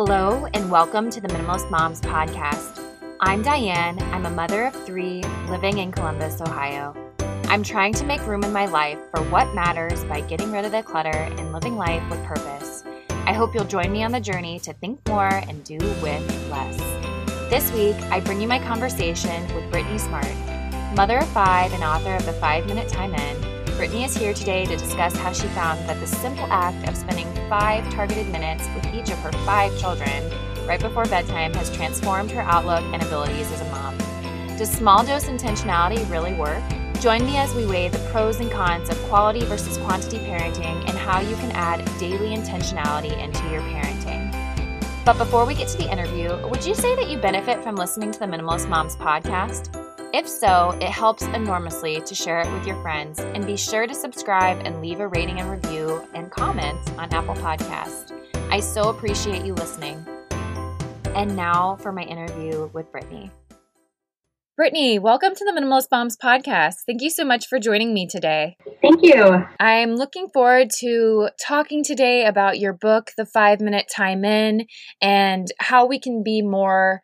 Hello, and welcome to the Minimalist Moms podcast. I'm Diane. I'm a mother of three living in Columbus, Ohio. I'm trying to make room in my life for what matters by getting rid of the clutter and living life with purpose. I hope you'll join me on the journey to think more and do with less. This week, I bring you my conversation with Brittney Smart, mother of five and author of The Five Minute Time In Brittney is here today to discuss how she found that the simple act of spending five targeted minutes with each of her five children right before bedtime has transformed her outlook and abilities as a mom. Does small dose intentionality really work? Join me as we weigh the pros and cons of quality versus quantity parenting and how you can add daily intentionality into your parenting. But before we get to the interview, would you say that you benefit from listening to the Minimalist Moms podcast? If so, it helps enormously to share it with your friends and be sure to subscribe and leave a rating and review and comments on Apple Podcast. I so appreciate you listening. And now for my interview with Brittney. Brittney, welcome to the Minimalist Moms podcast. Thank you so much for joining me today. Thank you. I'm looking forward to talking today about your book, The Five Minute Time In, and how we can be more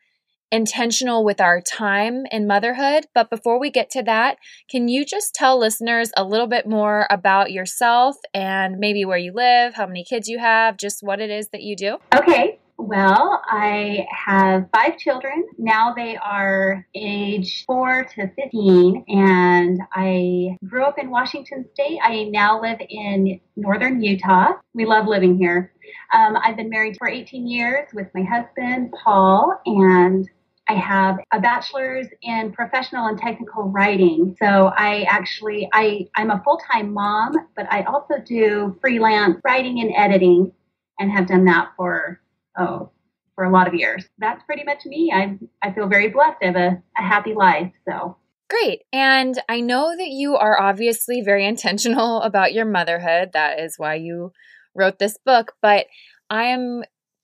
intentional with our time in motherhood. But before we get to that, can you just tell listeners a little bit more about yourself and maybe where you live, how many kids you have, just what it is that you do? Okay. Well, I have five children. Now they are age four to 15, and I grew up in Washington State. I now live in northern Utah. We love living here. Um, I've been married for 18 years with my husband, Paul, and I have a bachelor's in professional and technical writing. So I actually I I'm a full-time mom, but I also do freelance writing and editing and have done that for oh for a lot of years. That's pretty much me. I I feel very blessed. I have a, a happy life. So Great. And I know that you are obviously very intentional about your motherhood. That is why you wrote this book, but I am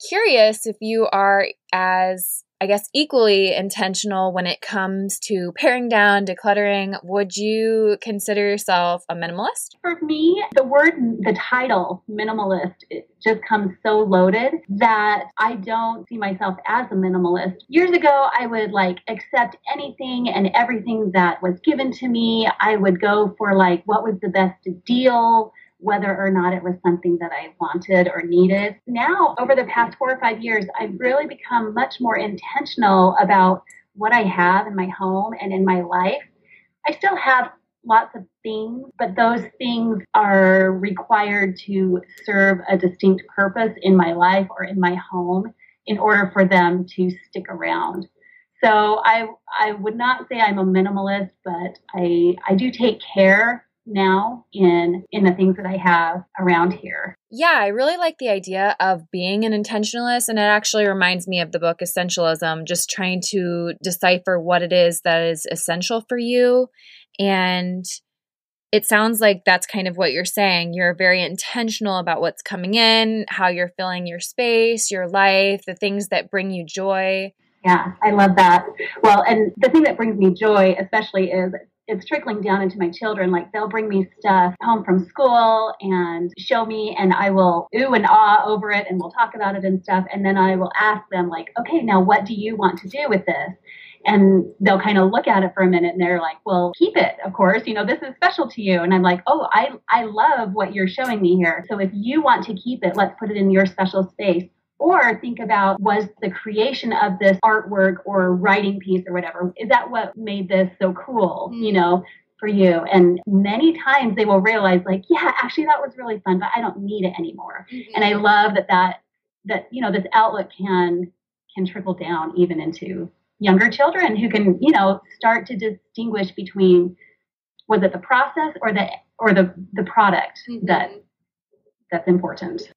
curious if you are as I guess, equally intentional when it comes to paring down, decluttering. Would you consider yourself a minimalist? For me, the word, the title, minimalist, just comes so loaded that I don't see myself as a minimalist. Years ago, I would like accept anything and everything that was given to me. I would go for like what was the best deal whether or not it was something that I wanted or needed. Now, over the past four or five years, I've really become much more intentional about what I have in my home and in my life. I still have lots of things, but those things are required to serve a distinct purpose in my life or in my home in order for them to stick around. So I I would not say I'm a minimalist, but I I do take care now in in the things that I have around here. Yeah, I really like the idea of being an intentionalist and it actually reminds me of the book Essentialism, just trying to decipher what it is that is essential for you and it sounds like that's kind of what you're saying. You're very intentional about what's coming in, how you're filling your space, your life, the things that bring you joy. Yeah, I love that. Well, and the thing that brings me joy, especially, is it's trickling down into my children. Like they'll bring me stuff home from school and show me, and I will ooh and ah over it, and we'll talk about it and stuff. And then I will ask them, like, okay, now what do you want to do with this? And they'll kind of look at it for a minute and they're like, well, keep it, of course. You know, this is special to you. And I'm like, oh, I, I love what you're showing me here. So if you want to keep it, let's put it in your special space. Or think about was the creation of this artwork or writing piece or whatever, is that what made this so cool, mm. you know, for you? And many times they will realize, like, yeah, actually that was really fun, but I don't need it anymore. Mm-hmm. And I love that that that you know this outlook can can trickle down even into younger children who can you know start to distinguish between was it the process or the or the the product mm-hmm. that that's important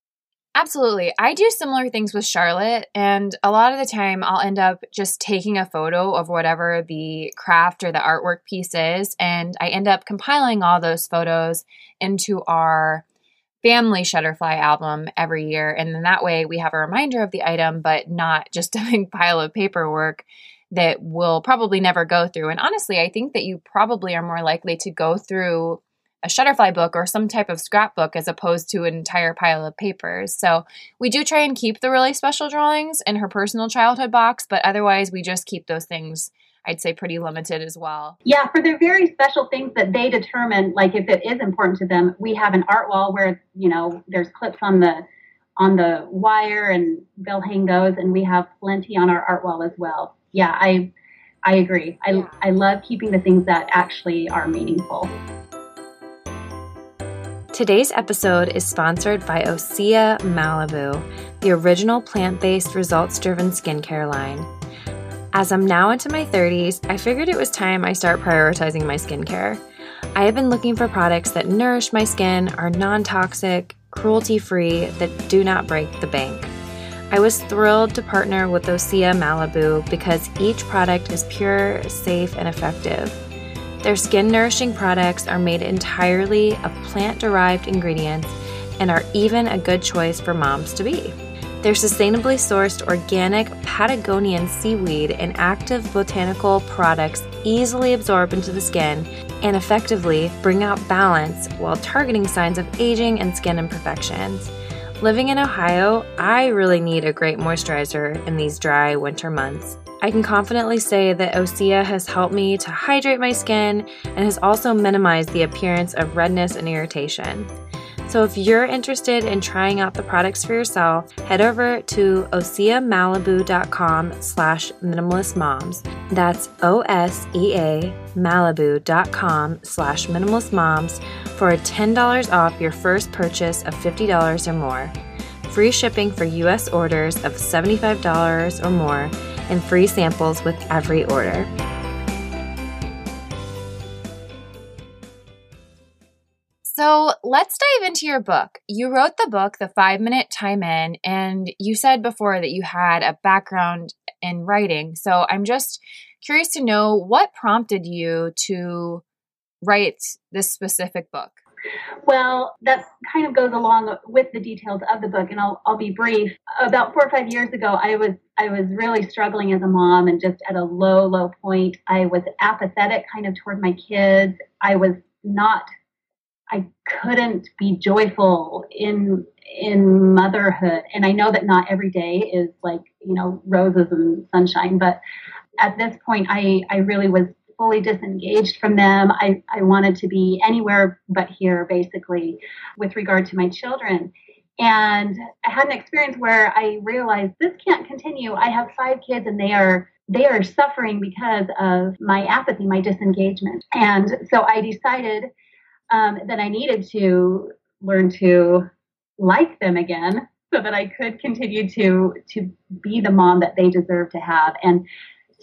Absolutely. I do similar things with Charlotte, and a lot of the time I'll end up just taking a photo of whatever the craft or the artwork piece is, and I end up compiling all those photos into our family Shutterfly album every year. And then that way we have a reminder of the item, but not just a big pile of paperwork that we'll probably never go through. And honestly, I think that you probably are more likely to go through a Shutterfly book or some type of scrapbook as opposed to an entire pile of papers. So we do try and keep the really special drawings in her personal childhood box, but otherwise we just keep those things I'd say pretty limited as well. Yeah, for the very special things that they determine, like if it is important to them, we have an art wall where you know there's clips on the on the wire, and they'll hang those, and we have plenty on our art wall as well. Yeah, I I agree. I. I love keeping the things that actually are meaningful. Today's episode is sponsored by Osea Malibu, the original plant based, results driven skincare line. As I'm now into my 30s, I figured it was time I start prioritizing my skincare. I have been looking for products that nourish my skin, are non toxic, cruelty free, that do not break the bank. I was thrilled to partner with Osea Malibu because each product is pure, safe, and effective. Their skin nourishing products are made entirely of plant derived ingredients and are even a good choice for moms to be. Their sustainably sourced organic Patagonian seaweed and active botanical products easily absorb into the skin and effectively bring out balance while targeting signs of aging and skin imperfections. Living in Ohio, I really need a great moisturizer in these dry winter months. I can confidently say that Osea has helped me to hydrate my skin and has also minimized the appearance of redness and irritation. So if you're interested in trying out the products for yourself, head over to oseamalibu.com slash minimalistmoms. That's O-S-E-A malibu.com slash minimalistmoms for a $10 off your first purchase of $50 or more. Free shipping for U.S. orders of $75 or more and free samples with every order. So let's dive into your book. You wrote the book, The Five Minute Time In, and you said before that you had a background in writing. So I'm just curious to know what prompted you to write this specific book. Well, that kind of goes along with the details of the book, and I'll, I'll be brief. About four or five years ago, I was I was really struggling as a mom and just at a low, low point. I was apathetic kind of toward my kids. I was not I couldn't be joyful in in motherhood. And I know that not every day is like, you know, roses and sunshine, but at this point I, I really was fully disengaged from them. I, I wanted to be anywhere but here, basically, with regard to my children. And I had an experience where I realized this can't continue. I have five kids and they are they are suffering because of my apathy, my disengagement. And so I decided um, that I needed to learn to like them again so that I could continue to to be the mom that they deserve to have. And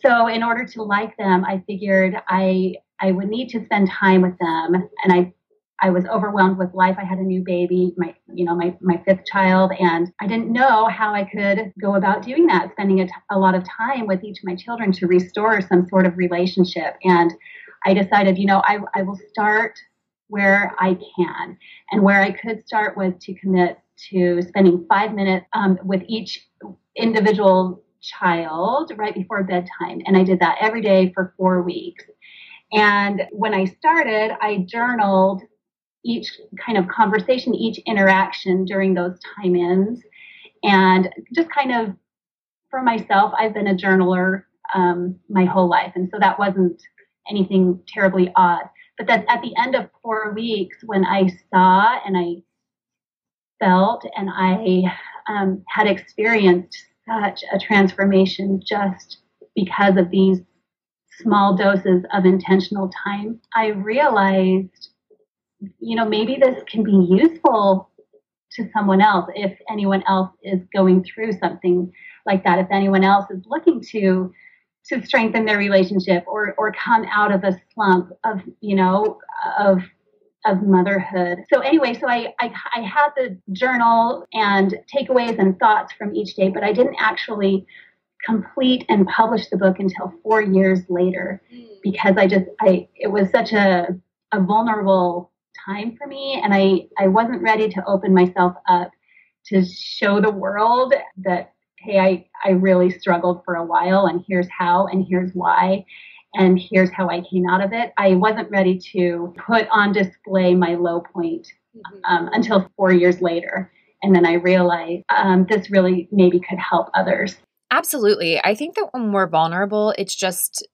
so in order to like them, I figured I I would need to spend time with them and I I was overwhelmed with life. I had a new baby, my you know my my fifth child, and I didn't know how I could go about doing that, spending a, t- a lot of time with each of my children to restore some sort of relationship. And I decided, you know, I I will start where I can. And where I could start was to commit to spending five minutes um, with each individual child right before bedtime. And I did that every day for four weeks. And when I started, I journaled each kind of conversation, each interaction during those time ins. And just kind of for myself, I've been a journaler um, my whole life. And so that wasn't anything terribly odd. But that at the end of four weeks, when I saw and I felt and I um, had experienced such a transformation just because of these small doses of intentional time, I realized, you know, maybe this can be useful to someone else if anyone else is going through something like that, if anyone else is looking to to strengthen their relationship or or come out of a slump of you know of of motherhood. So anyway, so I, I, I had the journal and takeaways and thoughts from each day, but I didn't actually complete and publish the book until four years later hmm. because I just I it was such a a vulnerable time for me and I I wasn't ready to open myself up to show the world that hey, I, I really struggled for a while and here's how and here's why. and here's how I came out of it. I wasn't ready to put on display my low point mm-hmm. um, until four years later. And then I realized um, this really maybe could help others. Absolutely. I think that when we're vulnerable, it's just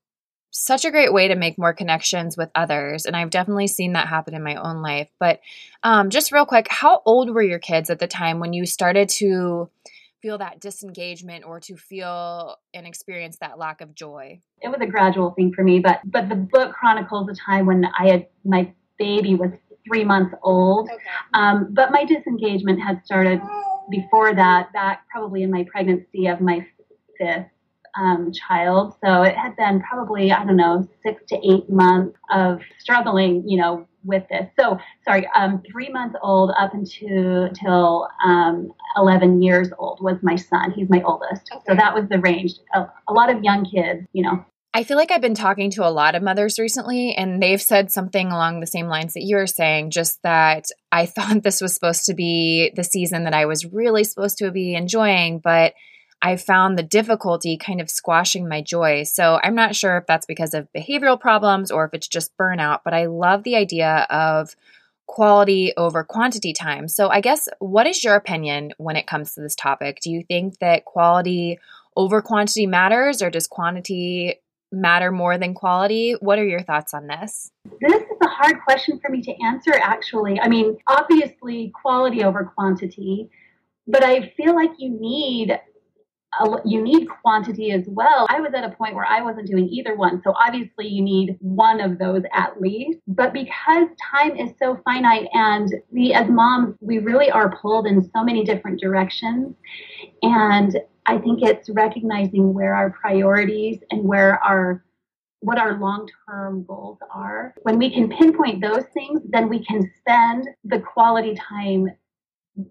such a great way to make more connections with others. And I've definitely seen that happen in my own life. But um, just real quick, how old were your kids at the time when you started to feel that disengagement or to feel and experience that lack of joy? It was a gradual thing for me, but but the book chronicles a time when I had my baby was three months old. Okay. Um, but my disengagement had started before that, back probably in my pregnancy of my fifth um, child. So it had been probably, I don't know, six to eight months of struggling, you know, with this. So, sorry, um, three months old up until till um, 11 years old was my son. He's my oldest. Okay. So that was the range. A, a lot of young kids, you know. I feel like I've been talking to a lot of mothers recently, and they've said something along the same lines that you were saying, just that I thought this was supposed to be the season that I was really supposed to be enjoying, but I found the difficulty kind of squashing my joy. So I'm not sure if that's because of behavioral problems or if it's just burnout, but I love the idea of quality over quantity time. So I guess what is your opinion when it comes to this topic? Do you think that quality over quantity matters or does quantity matter more than quality? What are your thoughts on this? This is a hard question for me to answer actually. I mean, obviously quality over quantity, but I feel like you need you need quantity as well. I was at a point where I wasn't doing either one. So obviously you need one of those at least. But because time is so finite and we as moms, we really are pulled in so many different directions. And I think it's recognizing where our priorities and where our what our long-term goals are. When we can pinpoint those things, then we can spend the quality time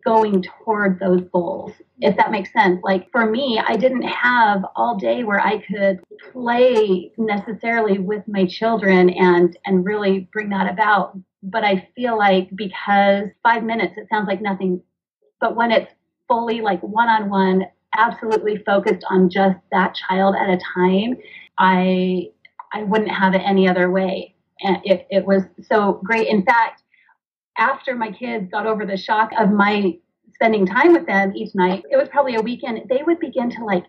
going toward those goals, if that makes sense. Like for me, I didn't have all day where I could play necessarily with my children and and really bring that about. But I feel like because five minutes, it sounds like nothing, but when it's fully like one on one, absolutely focused on just that child at a time, I I wouldn't have it any other way. And it, it was so great. In fact, after my kids got over the shock of my spending time with them each night, it was probably a weekend, they would begin to like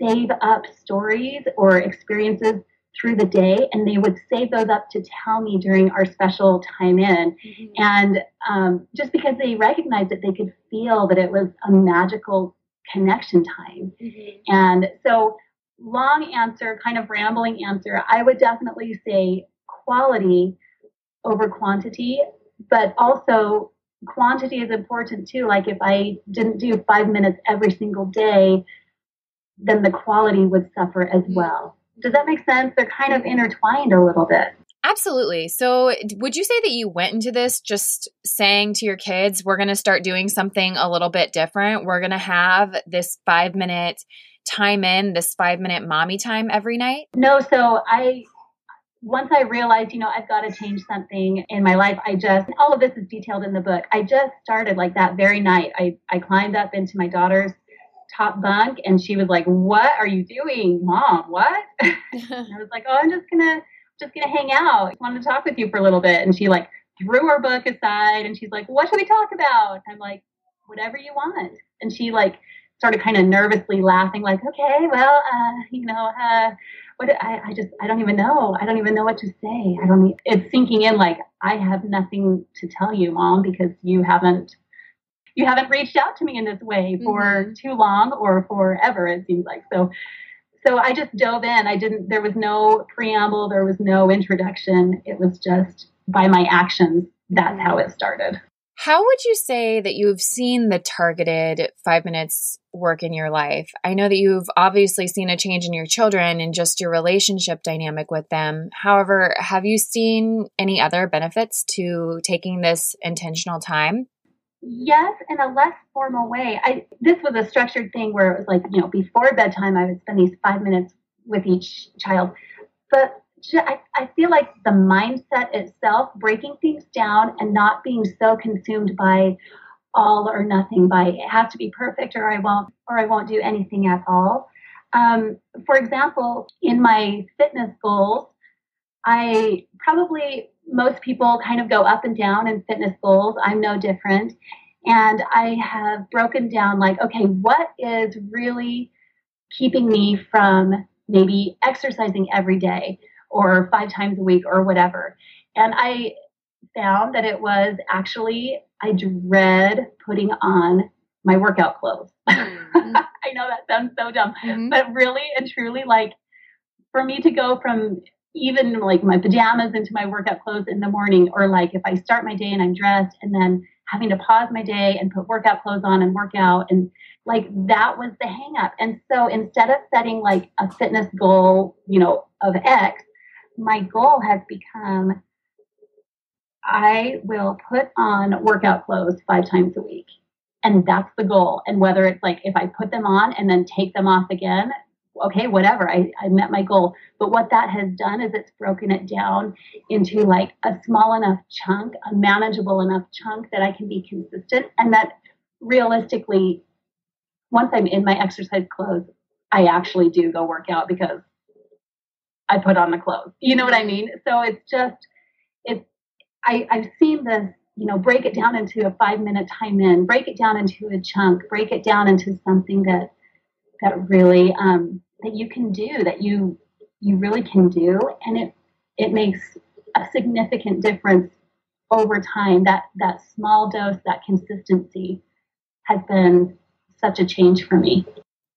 save up stories or experiences through the day and they would save those up to tell me during our special time in mm-hmm. and um, just because they recognized that they could feel that it was a magical connection time mm-hmm. and so long answer kind of rambling answer i would definitely say quality over quantity but also quantity is important too. Like if I didn't do five minutes every single day, then the quality would suffer as mm-hmm. well. Does that make sense? They're kind of intertwined a little bit. Absolutely. So, would you say that you went into this just saying to your kids, we're going to start doing something a little bit different? We're going to have this five minute time in, this five minute mommy time every night? No. So, I once I realized, you know, I've got to change something in my life, I just, all of this is detailed in the book. I just started like that very night. I, I climbed up into my daughter's top bunk and she was like, what are you doing, mom? What? I was like, oh, I'm just going to, just going to hang out. I wanted to talk with you for a little bit. And she like threw her book aside and she's like, what should we talk about? I'm like, whatever you want. And she like started kind of nervously laughing, like, okay, well, uh, you know, uh, what I, I just I don't even know. I don't even know what to say. I don't. It's sinking in like I have nothing to tell you, mom, because you haven't you haven't reached out to me in this way for mm-hmm. too long or forever. It seems like so. So I just dove in. I didn't. There was no preamble. There was no introduction. It was just by my actions. That's how it started. How would you say that you've seen the targeted five minutes work in your life? I know that you've obviously seen a change in your children and just your relationship dynamic with them. However, have you seen any other benefits to taking this intentional time? Yes, in a less formal way. I this was a structured thing where it was like, you know, before bedtime I would spend these five minutes with each child. But I, feel like the mindset itself, breaking things down and not being so consumed by all or nothing, by it has to be perfect or I won't or I won't do anything at all. Um, for example, in my fitness goals, I probably most people kind of go up and down in fitness goals. I'm no different. And I have broken down like, okay, what is really keeping me from maybe exercising every day or five times a week or whatever? And I found that it was actually, I dread putting on my workout clothes. Mm-hmm. I know that sounds so dumb, mm-hmm. but really and truly, like for me to go from even like my pajamas into my workout clothes in the morning, or like if I start my day and I'm dressed and then having to pause my day and put workout clothes on and work out and like that was the hang up. And so instead of setting like a fitness goal, you know, of X, my goal has become I will put on workout clothes five times a week. And that's the goal. And whether it's like if I put them on and then take them off again, okay, whatever, I, I met my goal. But what that has done is it's broken it down into like a small enough chunk, a manageable enough chunk that I can be consistent and that realistically, once I'm in my exercise clothes, I actually do go work out because I put on the clothes. You know what I mean? So it's just, it's, I, I've seen this, you know, break it down into a five minute time in, break it down into a chunk, break it down into something that that really um, that you can do that you you really can do and it it makes a significant difference over time that that small dose that consistency has been such a change for me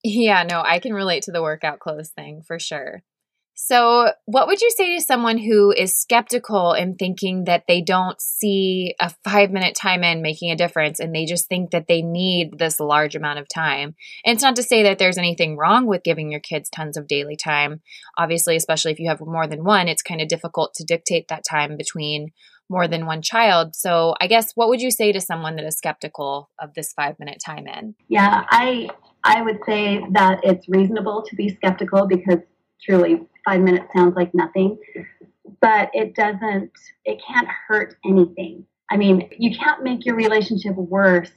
yeah no i can relate to the workout clothes thing for sure so, what would you say to someone who is skeptical and thinking that they don't see a five minute time in making a difference and they just think that they need this large amount of time? And it's not to say that there's anything wrong with giving your kids tons of daily time. Obviously, especially if you have more than one, it's kind of difficult to dictate that time between more than one child. So, I guess what would you say to someone that is skeptical of this five minute time in? Yeah, I I would say that it's reasonable to be skeptical because truly five minutes sounds like nothing, but it doesn't, it can't hurt anything. I mean, you can't make your relationship worse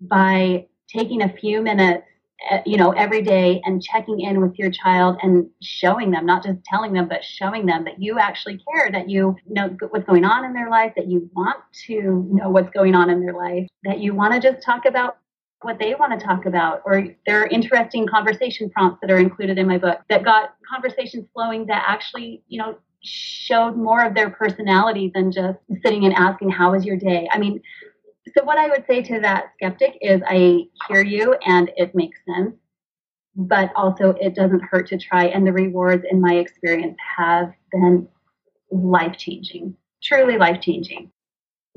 by taking a few minutes eh, you know every day and checking in with your child and showing them not just telling them but showing them that you actually care that you know what's going on in their life that you want to know what's going on in their life that you want to just talk about what they want to talk about, or there are interesting conversation prompts that are included in my book that got conversations flowing that actually, you know, showed more of their personality than just sitting and asking, How was your day? I mean, so what I would say to that skeptic is I hear you and it makes sense, but also it doesn't hurt to try. And the rewards, in my experience, have been life changing, truly life changing.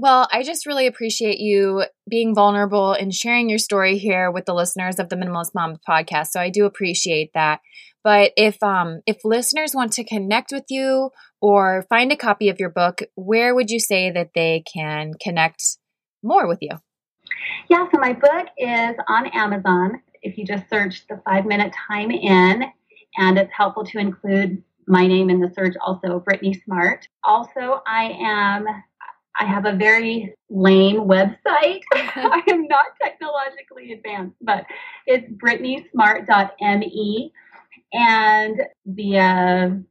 Well, I just really appreciate you being vulnerable and sharing your story here with the listeners of the Minimalist Mom podcast. So I do appreciate that. But if um if listeners want to connect with you or find a copy of your book, where would you say that they can connect more with you? Yeah, so my book is on Amazon. If you just search the 5 minute time in and it's helpful to include my name in the search also Brittney Smart. Also, I am I have a very lame website. I am not technologically advanced, but it's brittnysmart.me and via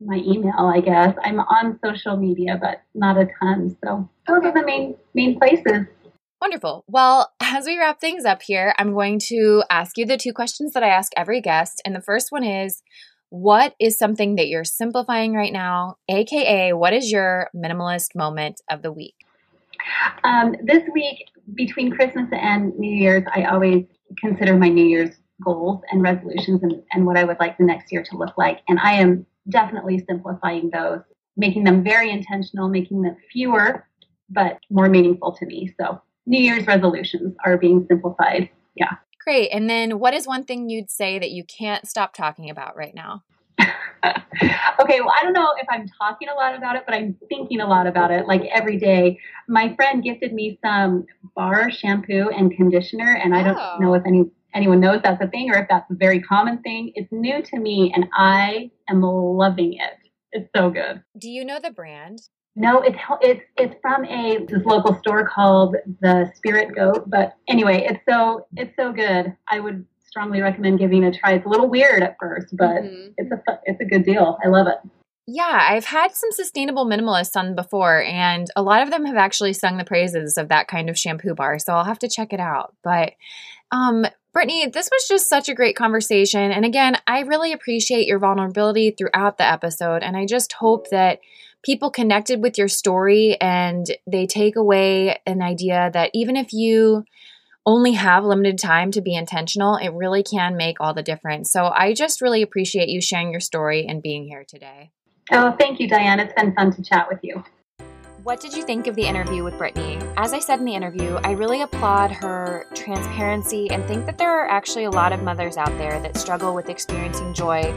my email, I guess. I'm on social media, but not a ton. So those are the main main places. Wonderful. Well, as we wrap things up here, I'm going to ask you the two questions that I ask every guest. And the first one is what is something that you're simplifying right now? AKA, what is your minimalist moment of the week? Um, this week, between Christmas and New Year's, I always consider my New Year's goals and resolutions and, and what I would like the next year to look like. And I am definitely simplifying those, making them very intentional, making them fewer, but more meaningful to me. So, New Year's resolutions are being simplified. Yeah. Great. And then what is one thing you'd say that you can't stop talking about right now? okay, well, I don't know if I'm talking a lot about it, but I'm thinking a lot about it like every day. My friend gifted me some bar shampoo and conditioner, and I don't oh. know if any anyone knows that's a thing or if that's a very common thing. It's new to me, and I am loving it. It's so good. Do you know the brand? No, it's it's it's from a this local store called the Spirit Goat. But anyway, it's so it's so good. I would strongly recommend giving it a try. It's a little weird at first, but mm-hmm. it's a it's a good deal. I love it. Yeah, I've had some sustainable minimalists on before, and a lot of them have actually sung the praises of that kind of shampoo bar. So I'll have to check it out. But um, Brittney, this was just such a great conversation. And again, I really appreciate your vulnerability throughout the episode. And I just hope that people connected with your story and they take away an idea that even if you only have limited time to be intentional, it really can make all the difference. So I just really appreciate you sharing your story and being here today. Oh, thank you, Diane. It's been fun to chat with you. What did you think of the interview with Brittney? As I said in the interview, I really applaud her transparency and think that there are actually a lot of mothers out there that struggle with experiencing joy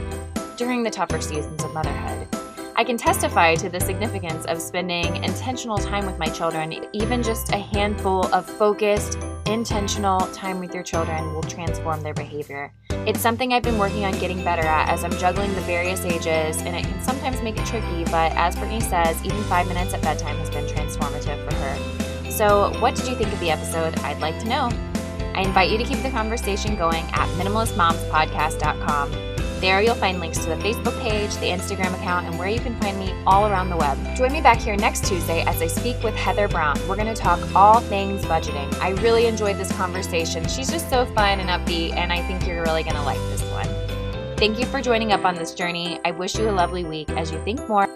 during the tougher seasons of motherhood. I can testify to the significance of spending intentional time with my children. Even just a handful of focused, intentional time with your children will transform their behavior. It's something I've been working on getting better at as I'm juggling the various ages, and it can sometimes make it tricky, but as Brittney says, even five minutes at bedtime has been transformative for her. So, what did you think of the episode? I'd like to know. I invite you to keep the conversation going at minimalistmomspodcast.com. There you'll find links to the Facebook page, the Instagram account, and where you can find me all around the web. Join me back here next Tuesday as I speak with Heather Brown. We're going to talk all things budgeting. I really enjoyed this conversation. She's just so fun and upbeat, and I think you're really going to like this one. Thank you for joining up on this journey. I wish you a lovely week as you think more